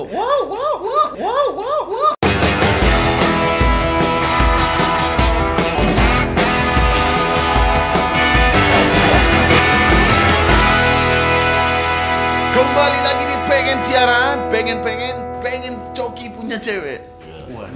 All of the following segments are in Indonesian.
Wow, wow, wow, wow, wow, wow. Kembali lagi di pengen siaran, pengen pengen pengen coki punya cewek.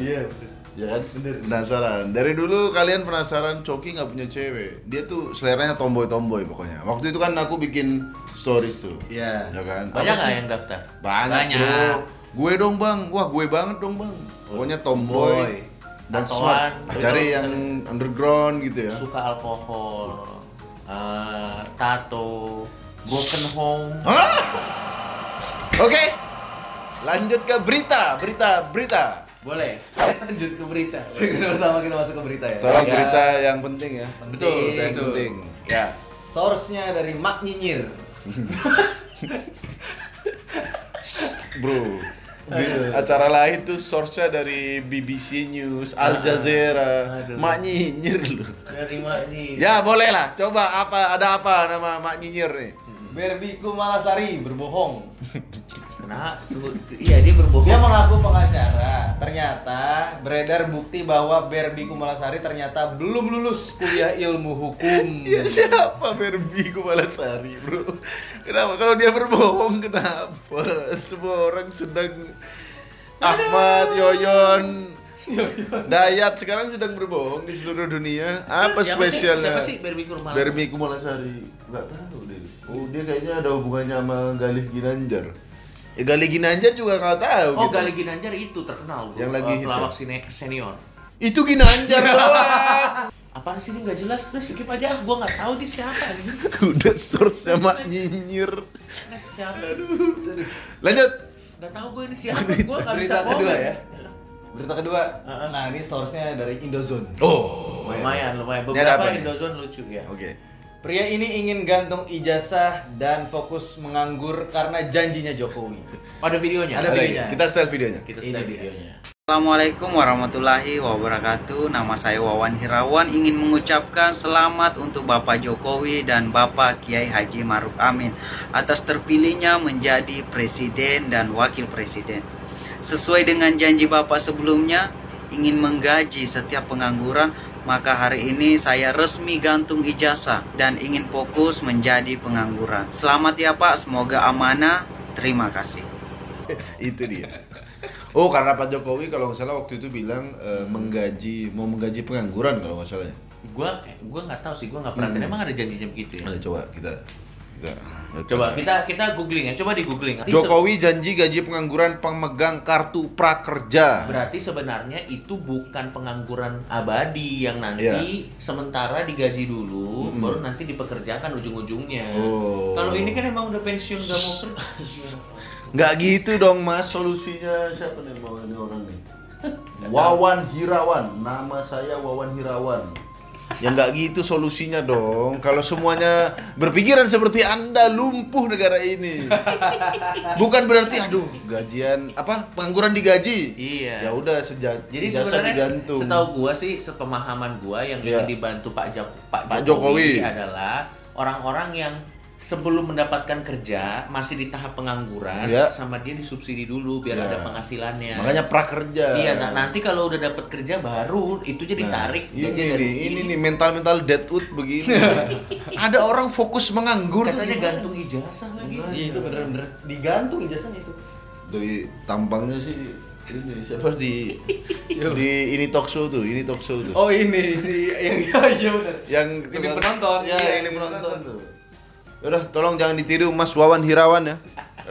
Iya, Ya kan? Penasaran. Dari dulu kalian penasaran Coki nggak punya cewek. Dia tuh seleranya tomboy-tomboy pokoknya. Waktu itu kan aku bikin stories tuh. Iya. Ya kan? Banyak nggak yang daftar? Banyak, Banyak. bro. Gue dong bang. Wah gue banget dong bang. Pokoknya tomboy. Tomboy. Dan smart. Cari yang underground gitu ya. Suka alkohol, eh, tato, broken home. Oke. Lanjut ke berita, berita, berita. Boleh. Lanjut ke berita. Segera pertama kita masuk ke berita ya. Tolong Ya. berita yang penting ya. Betul, Berita yang betul. penting. Ya. Source-nya dari Mak Nyinyir. Bro, di- acara lain tuh source-nya dari BBC News, Al Jazeera, Aduh. Mak Nyinyir lu. Dari ini. Ya boleh lah, coba apa ada apa nama Mak Nyinyir nih? Berbiku Malasari berbohong. Nah, iya dia berbohong. Dia mengaku pengacara. Ternyata beredar bukti bahwa Berbiku Malasari ternyata belum lulus kuliah ilmu hukum. Ya siapa Berbi Kumalasari bro? Kenapa kalau dia berbohong kenapa? Semua orang sedang Ahmad, Yoyon, Dayat sekarang sedang berbohong di seluruh dunia. Apa Siapa sih- spesialnya? Siapa sih Berbi Kurmalasari? Berbi Kumalasari. Nggak tahu deh. Oh dia kayaknya ada hubungannya sama Galih Ginanjar. Ya Galih Ginanjar juga nggak tahu. Oh, gitu. Galih Ginanjar itu terkenal. bro. Yang lagi hits pelawak ya? sine- senior. Itu Ginanjar doang. Apaan sih ini nggak jelas? Udah skip aja. ah. Gua nggak tahu dia siapa. Udah source sama nyinyir. Eh, siapa? Lanjut. Nggak tahu gue ini siapa. Gua nggak bisa Berita kedua ya. Berita kedua. Heeh. Nah, ini source-nya dari Indozone. Oh, Lumayan, lumayan. Ada Beberapa? Indozone lucu ya. Oke. Pria ini ingin gantung ijazah dan fokus menganggur karena janjinya Jokowi. Ada videonya. Ada videonya. Kita setel videonya. Kita Ini setel dia. videonya. Assalamualaikum warahmatullahi wabarakatuh. Nama saya Wawan Hirawan ingin mengucapkan selamat untuk Bapak Jokowi dan Bapak Kiai Haji Maruf Amin atas terpilihnya menjadi presiden dan wakil presiden. Sesuai dengan janji Bapak sebelumnya ingin menggaji setiap pengangguran, maka hari ini saya resmi gantung ijazah dan ingin fokus menjadi pengangguran. Selamat ya Pak, semoga amanah. Terima kasih. Itu dia. Oh, karena Pak Jokowi kalau nggak salah waktu itu bilang eh, menggaji mau menggaji pengangguran kalau nggak salah. ya. Gua gua nggak tahu sih, gua nggak perhatiin. Hmm. Emang ada janjinya begitu ya? Ada coba kita Coba kita kita googling ya. Coba di googling. Jokowi janji gaji pengangguran pemegang kartu prakerja. Berarti sebenarnya itu bukan pengangguran abadi yang nanti Iya. sementara digaji dulu, Mm-mm. baru nanti dipekerjakan ujung-ujungnya. Oh. Kalau ini kan emang udah pensiun gak mau kerja. Nggak gitu dong Mas, solusinya siapa nih mau ini orang nih? Wawan Hirawan, nama saya Wawan Hirawan. Ya nggak gitu solusinya dong. Kalau semuanya berpikiran seperti Anda, lumpuh negara ini. Bukan berarti aduh, gajian apa pengangguran digaji. Iya. Ya udah sejak Jadi sebenarnya digantung. setahu gua sih sepemahaman gua yang ingin dibantu Pak Joko, Pak, Pak Jokowi, Jokowi. adalah orang-orang yang sebelum mendapatkan kerja masih di tahap pengangguran Iya. sama dia disubsidi dulu biar Iya. ada penghasilannya. Makanya prakerja. Iya, nah, nanti kalau udah dapat kerja baru itu jadi Nah, tarik ini nih, dari ini nih mental-mental deadwood begini. Ada orang fokus menganggur tuh katanya gimana? gantung ijazah lagi. Iya, itu bener-bener digantung ijazahnya itu. dari tampangnya sih ini siapa di di ini talk show tuh ini talk show tuh Oh, ini si yang iya iya bener. yang ini penonton. ya Iya, ini penonton tuh udah tolong jangan ditiru Mas Wawan Hirawan ya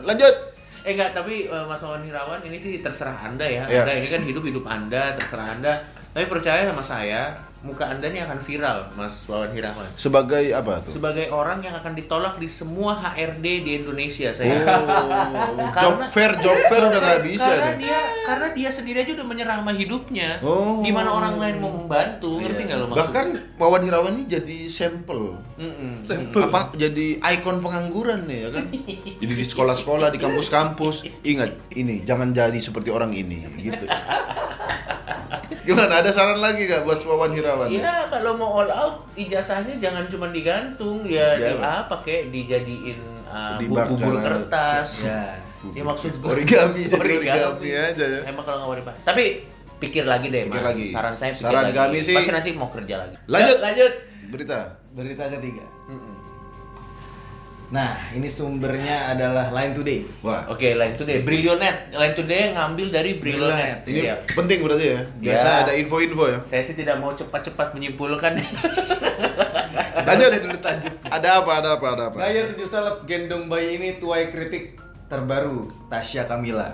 lanjut Eh enggak, tapi eh, Mas Wawan Hirawan ini sih terserah Anda ya. Iya. Anda ini kan hidup-hidup Anda, terserah Anda. Tapi percaya sama saya, muka Anda nih akan viral, Mas Wawan Hirawan. sebagai apa tuh Sebagai orang yang akan ditolak di semua HRD di Indonesia saya. oh, job fair job fair udah nggak bisa karena deh. dia karena dia sendiri aja udah menyerah sama hidupnya. Oh. Gimana orang lain mau membantu? Ngerti nggak lo maksud? bahkan Wawan Hirawan ini jadi sampel Mm-mm. apa jadi ikon pengangguran nih ya kan jadi di sekolah-sekolah di kampus-kampus ingat ini jangan jadi seperti orang ini gitu gimana ada saran lagi gak buat Wawan Hirawan Iya, kalau mau all out ijazahnya jangan cuma digantung ya, Ya, di apa? kayak dijadiin uh, Dibakar. bubur kertas. Ya. Ya maksud gue Origami, jadi origami aja ya. Emang kalau nggak mau dipakai. Tapi pikir lagi deh Pikir mas. lagi. Saran saya pikir Saran lagi. kami sih- Pasti nanti mau kerja lagi. Lanjut. Ya, lanjut. Berita. Berita ketiga. Nah, ini sumbernya adalah Line Today. Wah, Oke, lain today. Brilionet. Lain today ngambil dari Brilionet. Brilionet. ini Siap. penting berarti ya. Biasa Ya. ada info-info ya. Saya sih tidak mau cepat-cepat menyimpulkan. Lanjut. Baca dulu tajuk. Ada apa? Ada apa? Ada apa? Gaya tujuh seleb gendong bayi ini tuai kritik terbaru Tasya Kamila.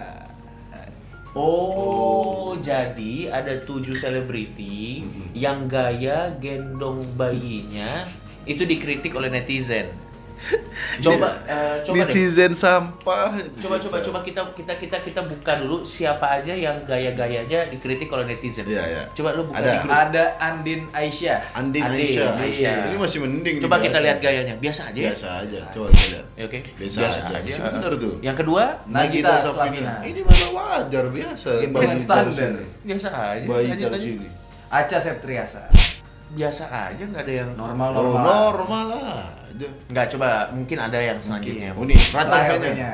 Oh, jadi ada tujuh selebriti yang gaya gendong bayinya itu dikritik oleh netizen. Coba, eh, coba deh. Netizen sampah. Coba coba coba kita kita kita kita buka dulu siapa aja yang gaya-gayanya dikritik oleh netizen. Iya, iya. Coba lu buka Ada. di grup. Ada Andin Aisyah. Andin Andin, Aisyah. Aisyah. Ini masih mending. Coba kita biasa. lihat gayanya. Biasa aja ya. Biasa aja. Coba kita lihat. Ya, Oke. Biasa aja. Masih bener tuh. Yang kedua, Nagita Slavina. Ini malah wajar biasa. Bayi standar. biasa aja. Bayi taruh lanjut. sini. Aca Septriasa. Biasa aja nggak ada yang Normal Oh, normal. normal aja. Nggak coba mungkin ada yang selanjutnya. Nih, rata Lah, V-nya. V-nya.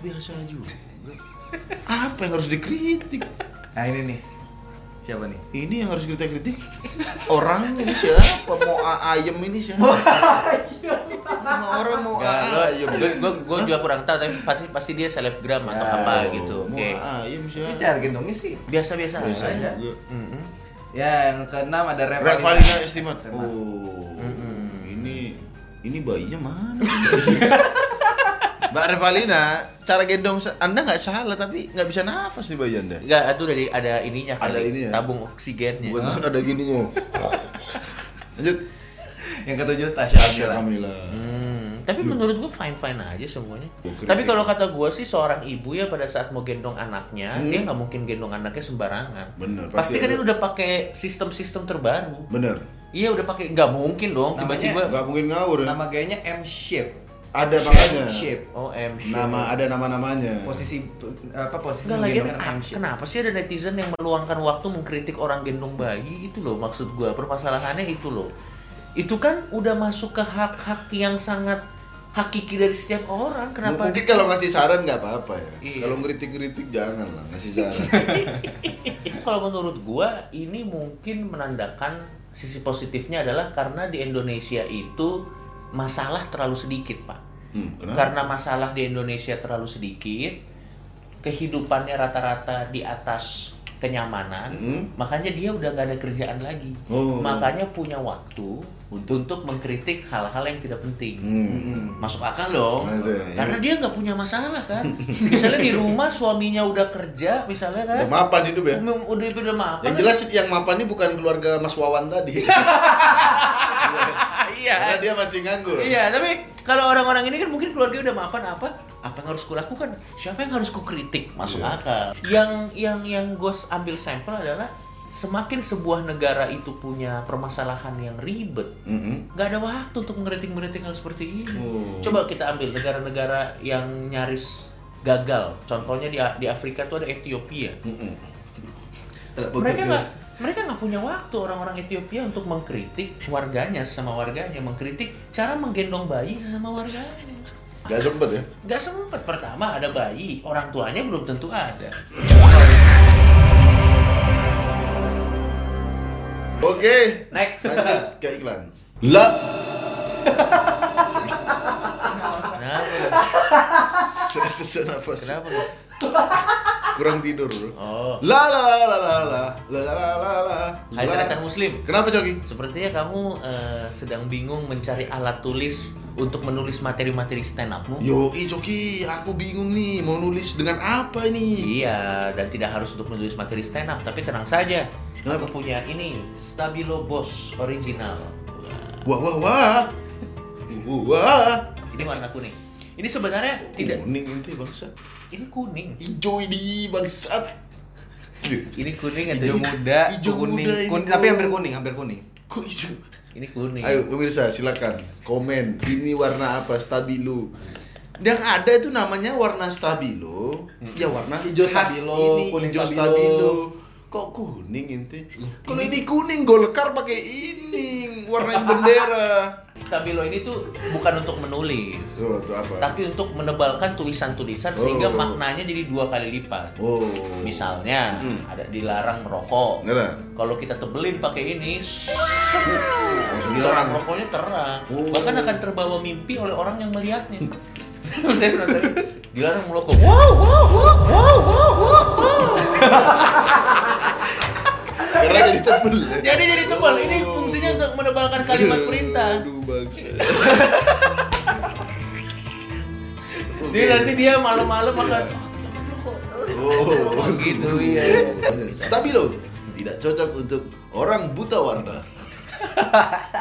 Biasa juga. Apa yang harus dikritik? Nah, ini nih. Siapa nih? Ini yang harus kita kritik. Orang ini siapa? Mau a- ayam ini siapa? Sama orang mau ayam. gua, gua, gua juga kurang tahu tapi pasti pasti dia selebgram atau Ya, apa gitu. Mau Oke. ayam siapa? Bicara gendongnya sih. Biasa-biasa Biasa aja. Ya, yang keenam ada Revalina, Revalina Estimat. Oh. Mm-mm. Ini ini bayinya mana? Mbak Revalina, cara gendong Anda nggak salah tapi nggak bisa nafas nih bayi Anda. Enggak, itu dari ada ininya Ada kali. ini ya? Tabung oksigennya. Bukan ada gininya. Lanjut. Yang ketujuh Tasya. Kamila. Hmm, tapi menurut gua fine fine aja semuanya. Kritik. Tapi kalau kata gua sih seorang ibu ya pada saat mau gendong anaknya, Hmm. dia nggak mungkin gendong anaknya sembarangan. Bener, Pasti pasti kan dia udah pakai sistem-sistem terbaru. Bener. Iya udah pakai nggak mungkin dong Namanya tiba-tiba. Nggak mungkin ngawur ya. Nama gayanya M shape. Ada makanya. shape. Oh M. Nama ada nama-namanya. Posisi apa posisi Enggak lagi ah, M shape. kenapa sih ada netizen yang meluangkan waktu mengkritik orang gendong bayi itu loh maksud gua permasalahannya itu loh itu kan udah masuk ke hak-hak yang sangat hakiki dari setiap orang kenapa Mungkin kalau ngasih saran nggak apa-apa ya. Iya. Kalau ngeritik-ngeritik jangan lah ngasih saran. kalau menurut gua ini mungkin menandakan sisi positifnya adalah karena di Indonesia itu masalah terlalu sedikit pak Hmm, kenapa? karena masalah di Indonesia terlalu sedikit kehidupannya rata-rata di atas kenyamanan Hmm. makanya dia udah nggak ada kerjaan lagi Oh. makanya punya waktu Untuk- untuk, mengkritik hal-hal yang tidak penting Hmm. masuk akal dong Masuk, ya. karena dia nggak punya masalah kan misalnya di rumah suaminya udah kerja misalnya kan Udah mapan hidup ya. Udah udah mapan Yang jelas yang mapan ini bukan keluarga Mas Wawan tadi. iya Karena dia masih nganggur. Iya, tapi kalau orang-orang ini kan mungkin keluarga udah mapan apa? Apa yang harus kulakukan? Siapa yang harus kukritik? Masuk Iya. akal. Yang yang yang gue ambil sampel adalah semakin sebuah negara itu punya permasalahan yang ribet, Mm-mm. nggak ada waktu untuk mengkritik-meritik hal seperti ini. Oh. Coba kita ambil negara-negara yang nyaris gagal. Contohnya di di Afrika tuh ada Ethiopia. Mm-mm. Mereka nggak mereka nggak punya waktu orang-orang Ethiopia untuk mengkritik warganya sesama warganya, mengkritik cara menggendong bayi sesama warganya. Gak sempet ya. Gak sempet pertama ada bayi, orang tuanya belum tentu ada. Oke. Next. Lanjut ke iklan. La. Kenapa? Sesak nafas. Kenapa? Kurang tidur bro. Oh, La la la la la la la la la la. Hai La. Tretan Muslim. Kenapa Coki? Sepertinya kamu eh, sedang bingung mencari alat tulis untuk menulis materi-materi stand upmu. Yo, i Coki, aku bingung nih mau nulis dengan apa ini? Iya, dan tidak harus untuk menulis materi stand up, tapi tenang saja. Kenapa? Aku punya ini, Stabilo Boss original. Wah wah wah. Wah. Ini warna kuning. Ini sebenarnya tidak Kuning itu bangsat. ini kuning. Hijau ini bangsat. Ini kuning atau Hijau muda, Hijau kuning, muda ini, kun- tapi hampir kuning, hampir kuning. Kok hijau? Ini kuning. Ayo pemirsa silakan komen ini warna apa stabilo. Yang ada itu namanya warna stabilo. Ya warna Hijau khas stabilo, ini kuning hijau stabilo. stabilo. Kok kuning inti? Kalau ini kuning golkar pakai ini warnain bendera. Stabilo ini tuh bukan untuk menulis, Oh, itu apa? tapi untuk menebalkan tulisan-tulisan sehingga Oh. maknanya jadi dua kali lipat. Oh. Misalnya Mm. ada dilarang merokok. Kalau kita tebelin pakai ini, Langsung dilarang terang. merokoknya terang. Oh. Bahkan akan terbawa mimpi oleh orang yang melihatnya. Dilarang merokok. Wow, wow, wow, wow, wow, wow, wow. Karena jadi tebel. Jadi jadi tebal. Ini fungsinya untuk menebalkan kalimat perintah. Aduh bangsa. Jadi nanti dia malam-malam akan Oh. gitu iya. Stabilo tidak cocok untuk orang buta warna.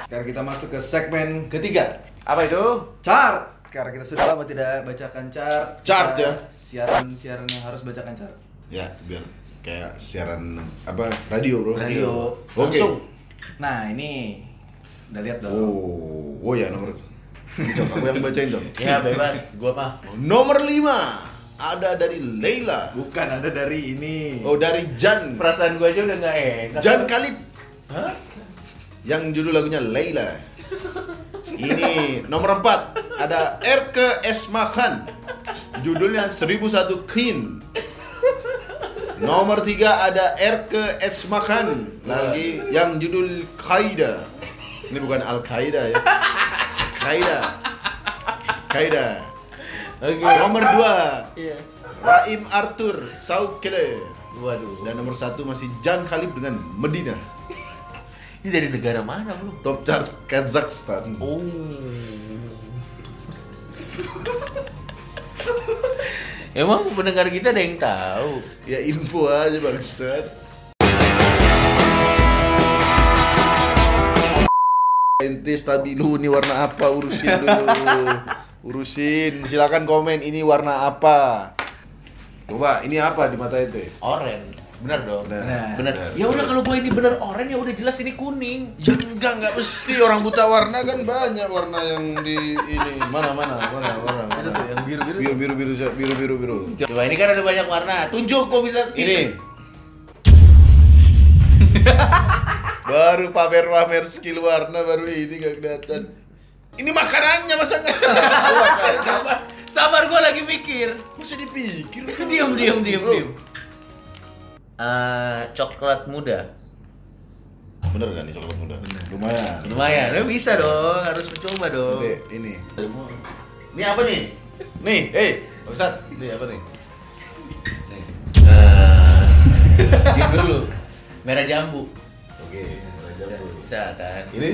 Sekarang kita masuk ke segmen ketiga. Apa itu? Chart. Karena kita sudah lama tidak bacakan chart. Chart, ya? Siaran-siaran yang harus bacakan chart. Ya, biar kayak siaran apa radio bro. Radio. Oke. Langsung. Nah, ini udah lihat dong. Oh, oh ya nomor itu. Coba aku yang bacain dong. Ya bebas, gua mah. Nomor 5 ada dari Leila. Bukan ada dari ini. Oh, dari Jan. Perasaan gua aja udah nggak enak. Jan Kalib Hah? yang judul lagunya Leila. Ini nomor 4 ada RK Esmakan. Judulnya 1001 Queen. Nomor 3 ada RK Esmakan lagi yang judul Qaida. Ini bukan Al Qaeda ya. Qaida. Qaida. Oke. Nomor 2 Iya. Raim Arthur Saukele. Waduh. Dan nomor satu masih Jan Khalib dengan Medina. Ini dari negara mana, Bro? Top chart Kazakhstan. Oh. Emang pendengar kita ada yang tahu? Ya info aja Bang Ustad. Ente stabilo ini warna apa urusin dulu. Urusin, silakan komen ini warna apa. Coba, ini apa di mata ente? Oren. Benar dong. Benar. Benar. Ya udah kalau gua ini benar oren ya udah jelas ini kuning. Ya enggak, enggak mesti orang buta warna kan banyak warna yang di ini. Mana mana mana mana mana. yang biru-biru. Biru biru biru biru biru biru. Coba ini kan ada banyak warna. Tunjuk kok bisa Ini. baru pamer-pamer skill warna baru ini gak kelihatan. Ini makanannya masa nggak tahu warnanya? Sabar, sabar gua lagi mikir. Masa dipikir? Diam, diam, diam, diam. Eh, coklat muda. Bener kan nih coklat muda? Lumayan. Lumayan, ya bisa dong, harus mencoba dong. Nanti ini. Ini apa nih? Nih, eh, Bang Ustad, ini apa nih? Nih. Eh, diam dulu. Merah jambu. Oke, Bisa, bisa kan? Ini?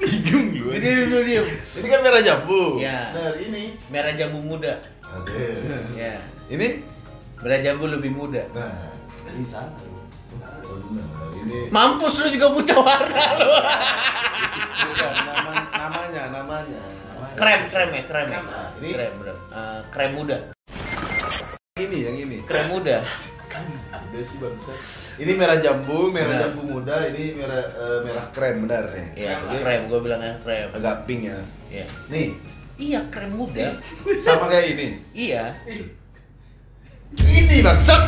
Bingung lu. Diam, dulu, diam. Ini kan merah jambu. Ya. Nah, ini. Merah jambu muda. Oke. Ya. Ini? Merah jambu lebih muda. Nah, ini sama. Oh, benar. Ini Mampus lu juga buta warna lu. bukan nama namanya, namanya. Krem, krem ya, krem ya. Nah, ini? Krem, bener. Eh, krem muda. Ini yang ini. Krem muda. Ada sih bangsa. Ini merah jambu, merah Benar. jambu muda, ini merah eh, merah krem benar nih. Iya, krem. Gua bilangnya krem. Agak pink ya. Iya. Nih, Iya, krem muda. sama kayak ini. Iya. Ini bangsat.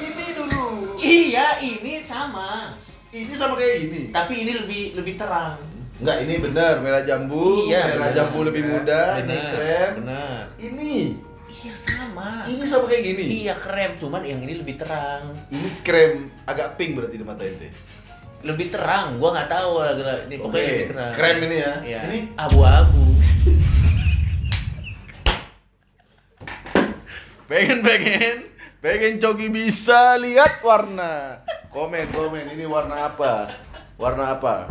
ini dulu. Iya, ini sama. Ini sama kayak ini. Tapi ini lebih lebih terang. Enggak, ini benar merah jambu, iya, merah benar. jambu lebih muda, ini krem. Benar. Ini, Iya sama. ini sama kayak gini. Iya krem, cuman yang ini lebih terang. Ini krem agak pink berarti di mata ente. Lebih terang, gua nggak tahu lah. Ini pokoknya Oke, lebih terang. krem ini ya. Iya. Ini? abu-abu. Pengen pengen pengen coki bisa lihat warna. Komen komen ini warna apa? Warna apa?